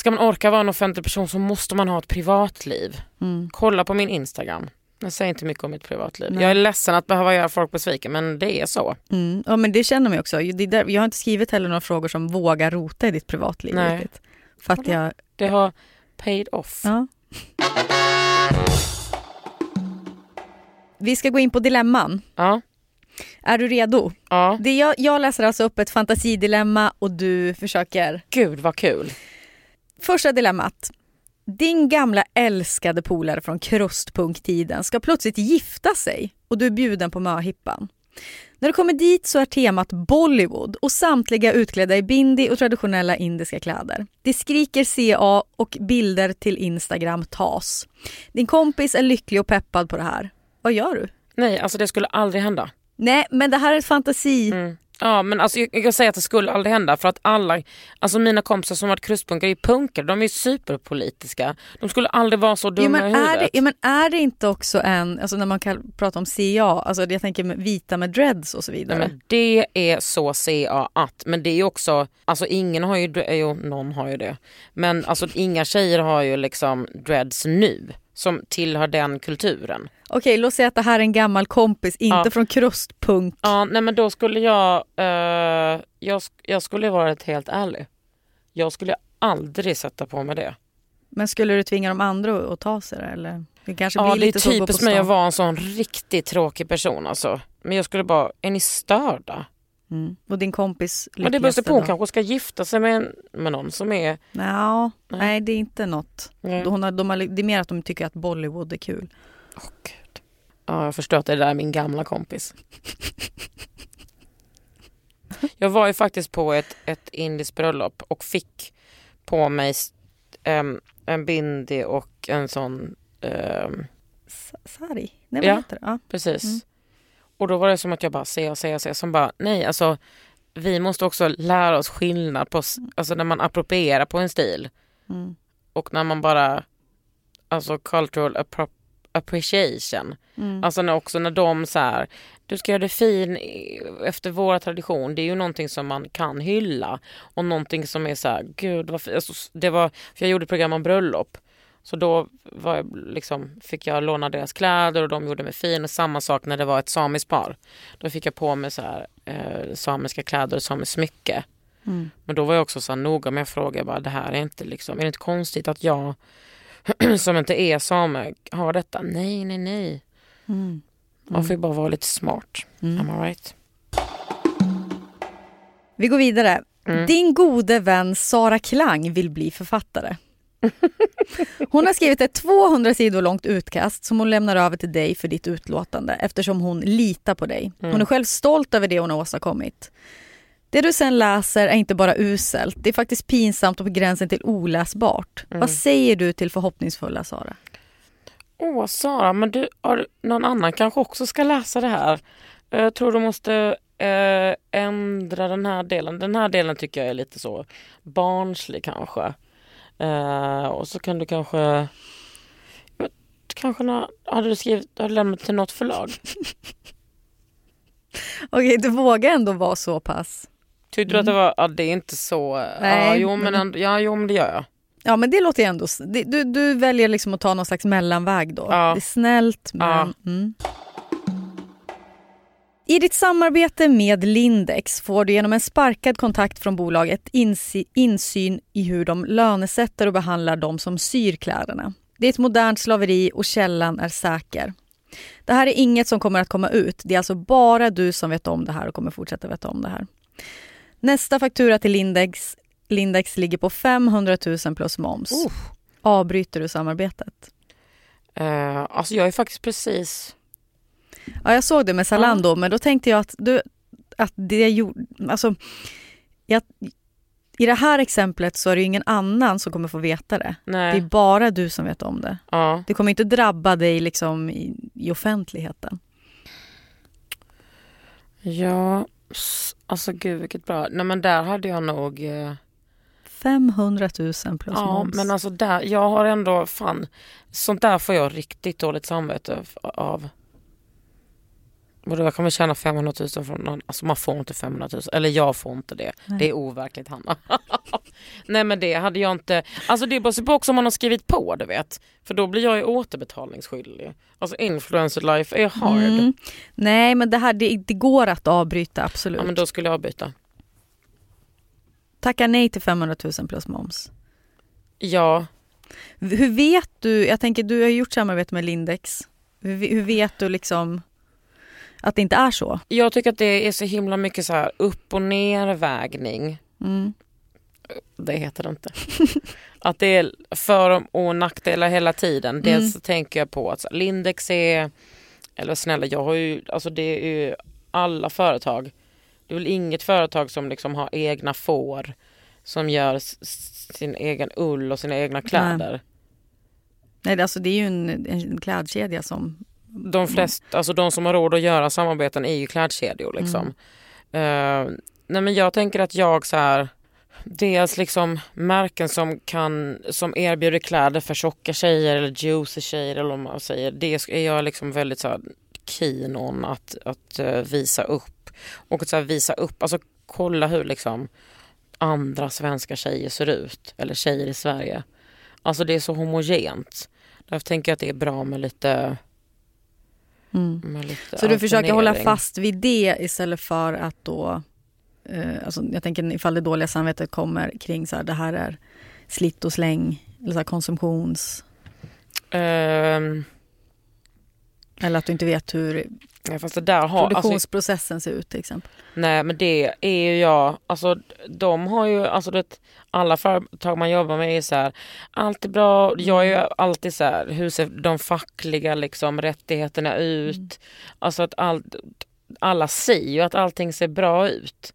ska man orka vara en offentlig person så måste man ha ett privatliv. Mm. Kolla på min Instagram. Jag säger inte mycket om mitt privatliv. Nej. Jag är ledsen att behöva göra folk besvikna men det är så.
Mm. Ja men det känner man också. Där, jag har inte skrivit heller några frågor som vågar rota i ditt privatliv. Nej. Riktigt. För att jag...
Det har paid off.
Ja. Vi ska gå in på dilemman.
Ja.
Är du redo?
Ja.
Det jag, jag läser alltså upp ett fantasidilemma och du försöker...
Gud vad kul.
Första dilemmat. Din gamla älskade polare från krustpunktiden ska plötsligt gifta sig och du är bjuden på möhippan. När du kommer dit så är temat Bollywood och samtliga utklädda i bindi och traditionella indiska kläder. Det skriker CA och bilder till Instagram tas. Din kompis är lycklig och peppad på det här. Vad gör du?
Nej, alltså det skulle aldrig hända.
Nej, men det här är ett fantasi.
Mm. Ja men alltså jag, kan säga att det skulle aldrig hända för att alla, alltså mina kompisar som varit krustpunkare är punkare, de är superpolitiska. De skulle aldrig vara så dumma
ja, men
i huvudet.
Är det, ja, men är det inte också en, alltså när man kan prata om CA, alltså jag tänker med vita med dreads och så vidare.
Ja, men det är så CA att, men det är också, alltså ingen har ju, jo någon har ju det. Men alltså inga tjejer har ju liksom dreads nu som tillhör den kulturen.
Okej, låt säga att det här är en gammal kompis, inte ja. från krustpunk.
Ja, nej men då skulle jag, uh, jag, jag skulle varit helt ärlig. Jag skulle aldrig sätta på mig det.
Men skulle du tvinga de andra att ta sig det eller?
Det kanske blir ja, lite det är typiskt mig att vara en sån riktigt tråkig person alltså. Men jag skulle bara, är ni störda?
Mm. Och din kompis
lyckligaste Det beror på, hon kanske ska gifta sig med, med någon som är...
No, nej. nej, det är inte något. Nej. Hon har, de har, det är mer att de tycker att Bollywood är kul.
Oh, Gud. Ja, jag förstår att det där är min gamla kompis. jag var ju faktiskt på ett, ett indiskt bröllop och fick på mig um, en bindi och en sån... Um...
Sari? Nej, vad ja, heter det? Ja,
precis. Mm. Och då var det som att jag bara ser och ser och ser som bara nej alltså vi måste också lära oss skillnad på, alltså när man approprierar på en stil mm. och när man bara, alltså cultural appro appreciation. Mm. Alltså när också när de så här, du ska göra det fin efter våra tradition, det är ju någonting som man kan hylla och någonting som är så här, gud vad alltså, det var, jag gjorde ett program om bröllop så då jag, liksom, fick jag låna deras kläder och de gjorde mig fin. Och samma sak när det var ett samiskt par. Då fick jag på mig så här, eh, samiska kläder och samiskt smycke. Mm. Men då var jag också så här noga med att fråga, bara, det här är inte liksom, är det inte konstigt att jag som inte är same har detta? Nej, nej, nej. Mm. Man får ju bara vara lite smart. Mm. Am I right?
Vi går vidare. Mm. Din gode vän Sara Klang vill bli författare. Hon har skrivit ett 200 sidor långt utkast som hon lämnar över till dig för ditt utlåtande eftersom hon litar på dig. Hon mm. är själv stolt över det hon har åstadkommit. Det du sen läser är inte bara uselt, det är faktiskt pinsamt och på gränsen till oläsbart. Mm. Vad säger du till förhoppningsfulla Sara?
Åh Sara, men du, har, någon annan kanske också ska läsa det här. Jag tror du måste eh, ändra den här delen. Den här delen tycker jag är lite så barnslig kanske. Eh, och så kan du kanske... Kanske när, hade du skrivit, hade lämnat till något förlag?
Okej, du vågar ändå vara så pass.
Tyckte du att det var, ja det är inte så, Nej, ja, jo, men, ändå, ja jo men det gör jag.
Ja men det låter ju ändå, du, du väljer liksom att ta någon slags mellanväg då. Ja. Det är snällt men... Ja. Mm. I ditt samarbete med Lindex får du genom en sparkad kontakt från bolaget insyn i hur de lönesätter och behandlar de som syr kläderna. Det är ett modernt slaveri och källan är säker. Det här är inget som kommer att komma ut. Det är alltså bara du som vet om det här och kommer fortsätta veta om det här. Nästa faktura till Lindex, Lindex ligger på 500 000 plus moms. Uh. Avbryter du samarbetet?
Uh, alltså jag är faktiskt precis
Ja, jag såg det med Zalando, ja. men då tänkte jag att, du, att det gjorde... Alltså, jag, I det här exemplet så är det ingen annan som kommer få veta det. Nej. Det är bara du som vet om det. Ja. Det kommer inte drabba dig liksom i, i offentligheten.
Ja, alltså gud vilket bra. Nej men där hade jag nog...
500 000 plus ja,
moms. men alltså där, jag har ändå, fan, sånt där får jag riktigt dåligt samvete av. Vadå, jag kommer tjäna 500 000 från någon. Alltså man får inte 500 000. Eller jag får inte det. Nej. Det är overkligt Hanna. Nej men det hade jag inte. Alltså det beror på också om man har skrivit på du vet. För då blir jag ju återbetalningsskyldig. Alltså influencer life är hard. Mm.
Nej men det här det, det, går att avbryta absolut.
Ja men då skulle jag avbryta.
Tacka nej till 500 000 plus moms.
Ja.
Hur vet du, jag tänker du har gjort samarbete med Lindex. Hur, hur vet du liksom att det inte är så?
Jag tycker att det är så himla mycket så här upp och nervägning. Mm. Det heter det inte. att det är för och nackdelar hela tiden. Mm. Dels så tänker jag på att Lindex är, eller snälla jag har ju, alltså det är ju alla företag. Det är väl inget företag som liksom har egna får som gör sin egen ull och sina egna kläder. Nej.
Nej, alltså det är ju en, en klädkedja som
de flesta, alltså de som har råd att göra samarbeten är ju klädkedjor liksom. Mm. Uh, nej men jag tänker att jag så här, dels liksom märken som kan, som erbjuder kläder för tjocka tjejer eller juicy tjejer eller vad man säger. Det är jag liksom väldigt så här keen on att, att uh, visa upp. Och att så här, visa upp, alltså kolla hur liksom andra svenska tjejer ser ut. Eller tjejer i Sverige. Alltså det är så homogent. Därför tänker jag att det är bra med lite
Mm. Så du försöker hålla fast vid det istället för att då... Eh, alltså jag tänker ifall det dåliga samvetet kommer kring så här, det här är slitt och släng eller så här, konsumtions... Um. Eller att du inte vet hur ja, fast det där har, alltså- produktionsprocessen alltså, ser ut till exempel.
Nej men det är ju jag, alltså de har ju, alltså det, alla företag man jobbar med är så här, allt är bra, jag är ju mm. alltid så här, hur ser de fackliga liksom rättigheterna ut? Mm. Alltså att all, alla säger ju att allting ser bra ut.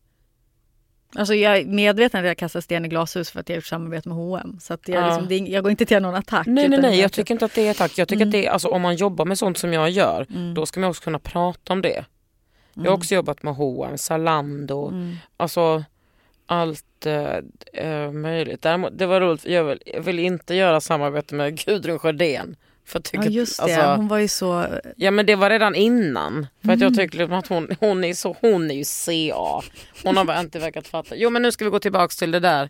Alltså jag är medveten att jag kastar sten i glashus för att jag har gjort samarbete med H&M. Så att jag, ja. liksom, jag går inte till någon attack.
Nej nej nej, jag tycker inte att det är attack. Jag tycker mm. att det är, alltså, om man jobbar med sånt som jag gör, mm. då ska man också kunna prata om det. Jag har mm. också jobbat med H&M, Zalando, mm. alltså allt äh, möjligt. Däremot, det var roligt, jag vill, jag vill inte göra samarbete med Gudrun Sjödén.
För ja just det, alltså, hon var ju så...
Ja men det var redan innan. För att jag mm. tyckte att hon, hon, är så, hon är ju CA. Hon har bara inte verkat fatta. Jo men nu ska vi gå tillbaks till det där.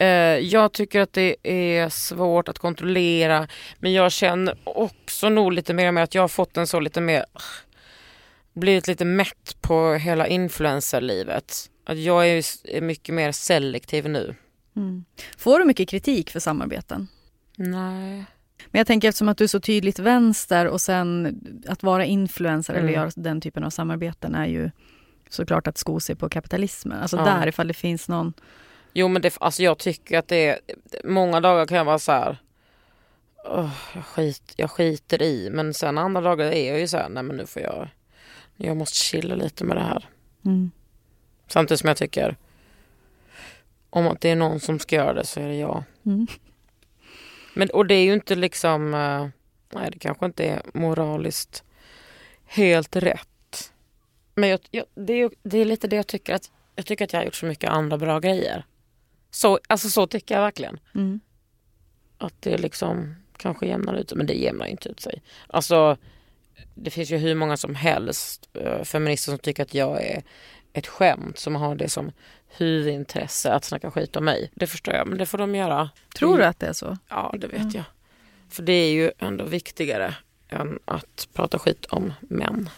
Uh, jag tycker att det är svårt att kontrollera. Men jag känner också nog lite mer med att jag har fått en så lite mer... Blivit lite mätt på hela influencerlivet. Att jag är, är mycket mer selektiv nu.
Mm. Får du mycket kritik för samarbeten?
Nej.
Men jag tänker eftersom att du är så tydligt vänster och sen att vara influencer mm. eller göra den typen av samarbeten är ju såklart att sko sig på kapitalismen. Alltså
Ja.
där ifall det finns någon...
Jo men det, alltså jag tycker att det är, många dagar kan jag vara så här. "Åh, jag, skit, jag skiter i men sen andra dagar är jag ju så här, nej men nu får jag, jag måste chilla lite med det här.
Mm.
Samtidigt som jag tycker om att det är någon som ska göra det så är det jag.
Mm.
Men, och det är ju inte liksom, eh, nej det kanske inte är moraliskt helt rätt. Men jag, jag, det, är, ju- det är lite det jag tycker att jag tycker att jag har gjort så mycket andra bra grejer. Så, alltså så tycker jag verkligen.
Mm.
Att det liksom kanske jämnar ut sig, men det jämnar inte ut sig. Alltså det finns ju hur många som helst eh, feminister som tycker att jag är ett skämt som har det som huvudintresse att snacka skit om mig. Det förstår jag, men det får de göra.
Tror du att det är så?
Ja, det vet jag. För det är ju ändå viktigare än att prata skit om män.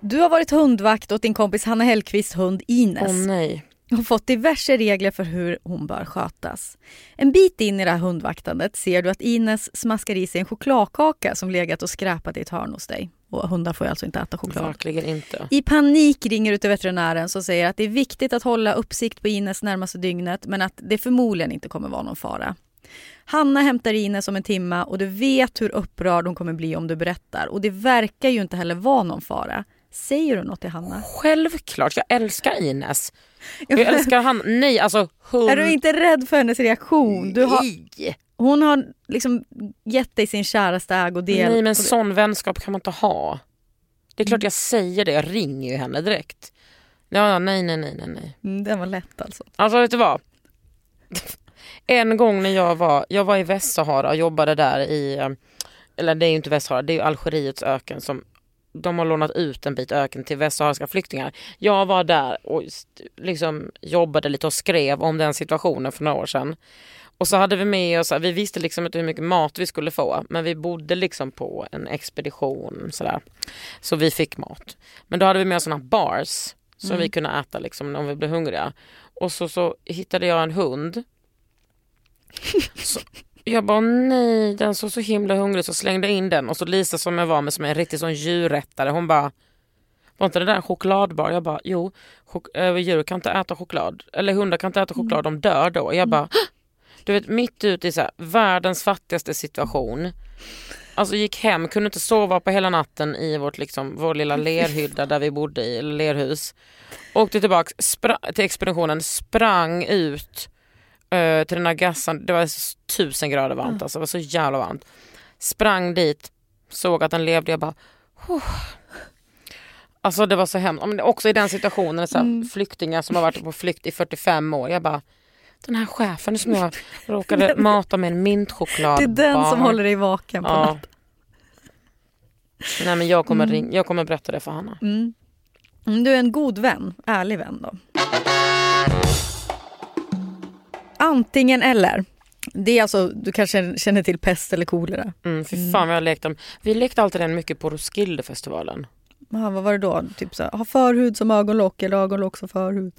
Du har varit hundvakt åt din kompis Hanna Hellqvists hund Ines.
Åh nej.
och fått diverse regler för hur hon bör skötas. En bit in i det här hundvaktandet ser du att Ines smaskar i sig en chokladkaka som legat och skräpat i ett hörn hos dig. Och hundar får ju alltså inte äta choklad.
Verkligen inte.
I panik ringer du till veterinären som säger att det är viktigt att hålla uppsikt på Ines närmaste dygnet men att det förmodligen inte kommer vara någon fara. Hanna hämtar Ines om en timme och du vet hur upprörd hon kommer bli om du berättar. Och det verkar ju inte heller vara någon fara. Säger du något till Hanna?
Självklart, jag älskar Ines. Jag älskar han. Nej, alltså hund.
Är du inte rädd för hennes reaktion? Du har,
Nej.
Hon har liksom gett dig sin käraste ägodel.
Nej men sån vänskap kan man inte ha. Det är klart jag säger det, jag ringer ju henne direkt. Ja, nej, nej, nej, nej, nej.
Mm, Den var lätt alltså.
Alltså vet du vad? En gång när jag var, jag var i Västsahara och jobbade där i, eh, eller det är ju inte Västsahara, det är ju Algeriets öken som de har lånat ut en bit öken till västsahariska flyktingar. Jag var där och liksom jobbade lite och skrev om den situationen för några år sedan. Och så hade vi med oss, vi visste liksom inte hur mycket mat vi skulle få men vi bodde liksom på en expedition sådär. Så vi fick mat. Men då hade vi med oss sådana bars som vi kunde äta liksom om vi blev hungriga. Och så, så hittade jag en hund. Så jag bara nej, den såg så himla hungrig så slängde jag in den och så Lisa som jag var med som är en riktig sån djurrättare hon bara var inte det där en chokladbar? Jag bara jo, chok- äh, djur kan inte äta choklad. Eller hundar kan inte äta choklad, de dör då. Jag bara "Hå!" Du vet mitt ute i så här, världens fattigaste situation. Alltså gick hem, kunde inte sova på hela natten i vårt, liksom, vår lilla lerhydda där vi bodde i, eller lerhus. Åkte tillbaka spra- till expeditionen, sprang ut eh, till den här gassan, det var tusen grader varmt alltså, det var så jävla varmt. Sprang dit, såg att den levde, jag bara "Huh." Alltså det var så hemskt, också i den situationen, så här, flyktingar som har varit på flykt i 45 år, jag bara den här chefen som jag råkade mata med en mintchoklad.
Det är den som
bar."
håller dig vaken på
Ja. Nej men jag kommer, ring, jag kommer berätta det för Hanna.
Mm. Mm, Du är en god vän, ärlig vän då. Antingen eller. Det är alltså, du kanske känner till pest eller kolera.
Mm, fy fan vad jag lekte om. Vi lekte alltid den mycket på Roskildefestivalen.
Aha, vad var det då? Typ så här, ha förhud som ögonlock eller ögonlock som förhud?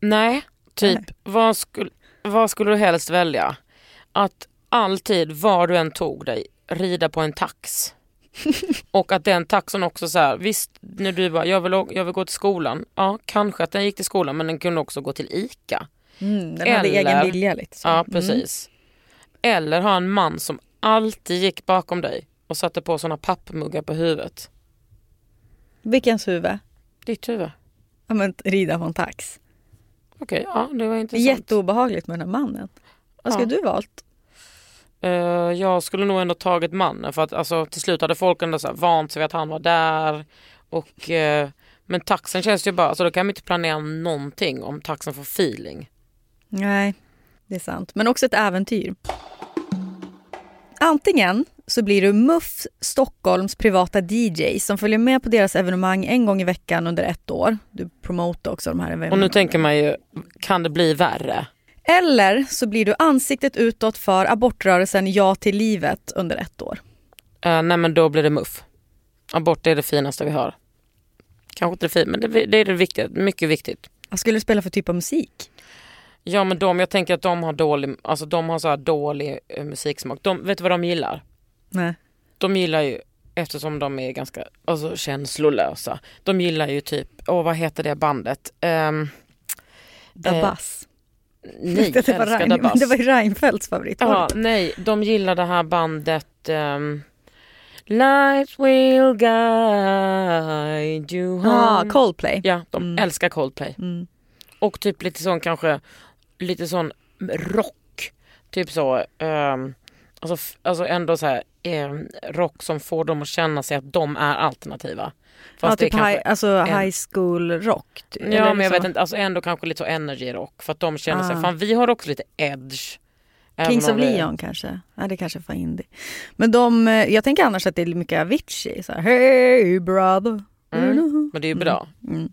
Nej, typ
Nej.
vad, skulle, vad skulle du helst välja? Att alltid var du än tog dig rida på en tax. och att den taxen också så här, visst när du bara jag vill, jag vill gå till skolan. Ja kanske att den gick till skolan men den kunde också gå till ICA.
Mm, den hade
Eller-
egen vilja lite så.
Ja
Mm.
precis. Eller ha en man som alltid gick bakom dig och satte på såna pappmuggar på huvudet.
Vilkens huvud?
Ditt huvud.
Ja, men rida på en tax.
Okej, ja det var intressant.
jätteobehagligt med den här mannen. Vad ska
Ja.
du valt?
Eh, jag skulle nog ändå tagit mannen för att alltså, till slut hade folk ändå så här, vant sig vid att han var där. Och, eh, men taxen känns ju bara, alltså, då kan man inte planera någonting om taxen får feeling.
Nej, det är sant. Men också ett äventyr. Antingen så blir du Muff Stockholms privata DJ som följer med på deras evenemang en gång i veckan under ett år. Du promotar också de här
Och
evenemangen.
nu tänker man ju, kan det bli värre?
Eller så blir du ansiktet utåt för abortrörelsen Ja till livet under ett år.
Uh, nej men då blir det muff. Abort är det finaste vi har. Kanske inte det fina, men det, det är det viktiga, mycket viktigt.
Vad skulle du spela för typ av musik?
Ja men de, jag tänker att de har dålig, alltså de har så dålig eh, musiksmak. De, vet du vad de gillar?
Nej.
De gillar ju eftersom de är ganska alltså, känslolösa. De gillar ju typ, åh vad heter det bandet? Um,
Dabas.
Eh, nej,
det, var Rein,
Dabas.
det var ju Reinfeldts favorit.
Ja, nej, de gillar det här bandet um, Light will guide you home.
ah, Coldplay.
Ja, de
Mm.
älskar Coldplay.
Mm.
Och typ lite sån kanske, lite sån rock. Typ så, um, alltså, alltså ändå så här um, rock som får dem att känna sig att de är alternativa.
Ja,
det
typ high, alltså
en-
high school rock.
Ja men jag
så.
vet inte, alltså ändå kanske lite så energy rock för att de känner sig,
Ah.
fan vi har också lite edge.
Kings of
vi-
Leon kanske? Ja, det kanske för indie. Men de, eh, jag tänker annars att det är mycket Avicii. Så här, hey brother.
Mm. Men det är ju bra.
Mm.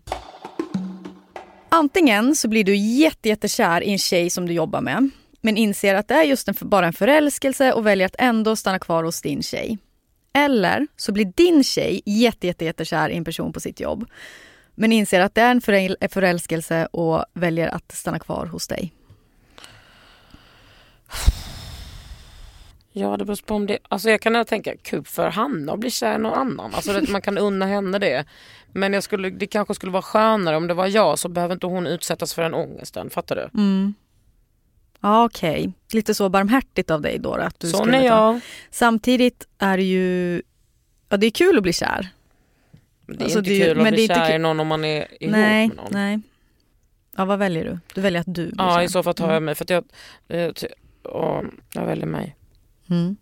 Antingen så blir du jätte, jättekär i en tjej som du jobbar med men inser att det är just en, bara en förälskelse och väljer att ändå stanna kvar hos din tjej. Eller så blir din tjej jätte, jätte, jättekär i en person på sitt jobb men inser att det är en föräl- förälskelse och väljer att stanna kvar hos dig.
Ja det beror på om det, alltså jag kan tänka kul för Hanna att bli kär i någon annan. Alltså att man kan unna henne det. Men jag skulle, det kanske skulle vara skönare om det var jag så behöver inte hon utsättas för den ångesten. Fattar du?
Mm. Ja, Okej, lite så barmhärtigt av dig då. Att du
Sån är jag.
Samtidigt är det ju... Ja, det är kul att bli kär.
Men Det är
Alltså,
inte
det
kul att bli
det
kär i någon om man är ihop
nej,
med någon.
nej. Ja, vad väljer du? Du väljer att du blir
Ja
kär.
i så fall tar jag
Mm.
mig för jag, eh, ty- ja, jag väljer mig.
Mm.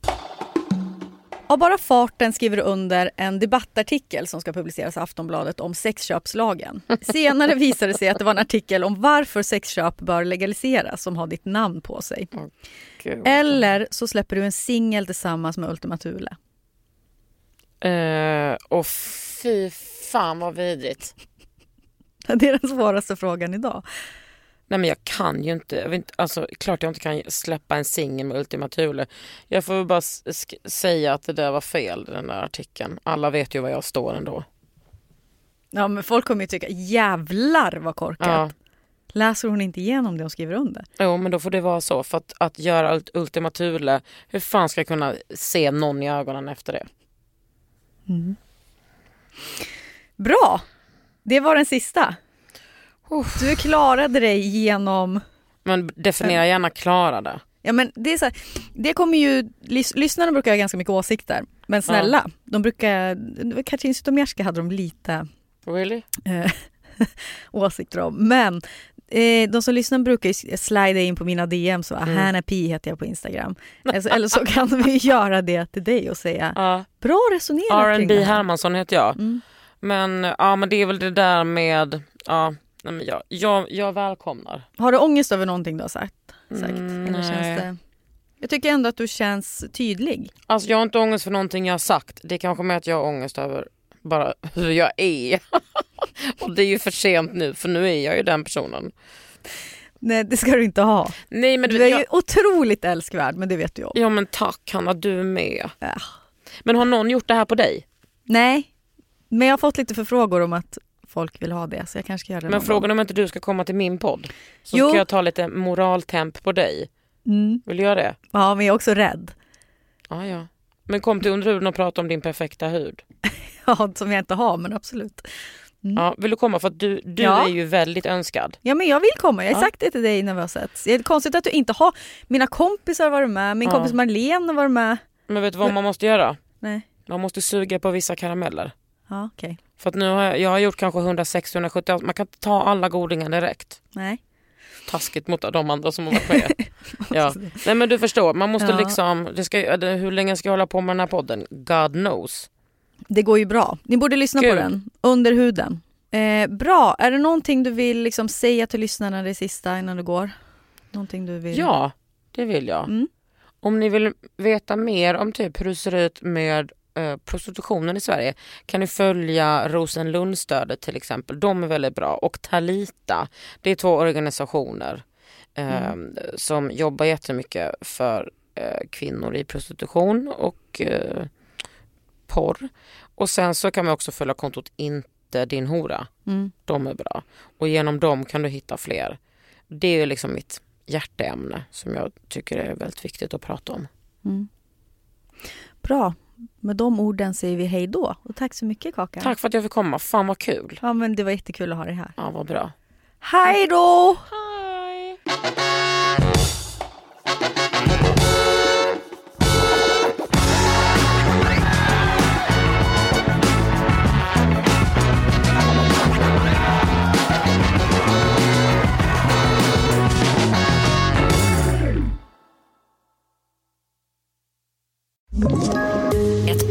Av bara farten skriver du under en debattartikel som ska publiceras i Aftonbladet om sexköpslagen. Senare visade det sig att det var en artikel om varför sexköp bör legaliseras som har ditt namn på sig.
Gud.
Eller så släpper du en singel tillsammans med Ultima Thule.
Eh, och fy fan vad vidrigt.
Det är den svåraste frågan idag.
Nej men jag kan ju inte, jag inte alltså, klart jag inte kan släppa en singel med Ultima Thule. Jag får väl bara säga att det där var fel den där artikeln. Alla vet ju var jag står ändå.
Ja, men folk kommer ju tycka jävlar vad korkat.
Ja.
Läser hon inte igenom det hon skriver under?
Jo men då får det vara så för att, att göra Ult- Ultima Thule, hur fan ska jag kunna se någon i ögonen efter det?
Bra! Det var den sista. Du klarade dig genom...
Men definiera gärna klara det.
Ja, men det, är så här, det kommer ju... Lys, lyssnarna brukar ha ganska mycket åsikter. Men snälla, de brukar... Katrin Zytomierska hade de lite
Really?
eh, åsikter om. Men eh, de som lyssnar brukar ju slida in på mina DM så
Mm.
Hanna Pi heter jag på Instagram. Eller, eller så kan vi göra det till dig och säga
Ja.
bra resonerat
R&B. Hermansson heter jag.
Mm.
Men ja men det är väl det där med, ja, nej, men jag, jag, jag välkomnar.
Har du ångest över någonting du har sagt? sagt?
Mm,
Eller känns det... Jag tycker ändå att du känns tydlig.
Alltså jag har inte ångest för någonting jag har sagt. Det är kanske mer att jag har ångest över bara hur jag är. och det är ju för sent nu för nu är jag ju den personen.
Nej, det ska du inte ha.
Nej men du,
Du är
jag,
ju otroligt älskvärd, men det vet du om.
Ja men tack Hanna, du är med.
Ja.
Men har någon gjort det här på dig?
Nej, men jag har fått lite förfrågor om att folk vill ha det, så jag kanske ska göra det
Men frågan om inte du ska komma till min podd. Så
Jo.
ska jag ta lite moraltemp på dig.
gång. Mm.
Vill du göra det?
Ja, men jag är också rädd.
Ja, ja. Men kom till underhuden och prata om din perfekta hud.
Ja, som jag inte har, men absolut.
Ja, vill du komma? För du, du
Mm. Ja.
är ju väldigt önskad.
Ja, men jag vill komma. Jag har
Ja.
sagt det till dig när vi har setts. Det är konstigt att du inte har... Mina kompisar har varit med, min
Ja.
kompis Marlene har varit med.
Men vet du vad man måste göra?
Nej.
Man måste suga på vissa karameller.
Ja, okej.
För att nu har jag, jag har gjort kanske 160-170, man kan inte ta alla godingar direkt.
Nej.
Taskigt mot de andra som har varit med. ja. Nej men du förstår, man måste
Ja.
liksom, det ska, hur länge ska jag hålla på med den här podden? God knows.
Det går ju bra. Ni borde lyssna på
Kul.
den. Under huden. Eh, bra. Är det någonting du vill liksom säga till lyssnarna det sista innan du går? Någonting du vill?
Ja, det vill jag.
Mm.
Om ni vill veta mer om typ hur det ser ut med prostitutionen i Sverige kan ni följa Rosenlundstödet till exempel. De är väldigt bra. Och Talita, det är två organisationer eh, som jobbar jättemycket för eh, kvinnor i prostitution och eh, porr. Och sen så kan man också följa kontot Inte din hora.
Mm.
De är bra. Och genom dem kan du hitta fler. Det är liksom mitt hjärteämne som jag tycker är väldigt viktigt att prata om.
Mm. Bra. Med de orden säger vi hej då. Och tack så mycket Kakan.
Tack för att jag fick komma. Fan vad kul.
Ja men det var jättekul att ha dig här.
Ja, vad bra.
Hej då!
Hej!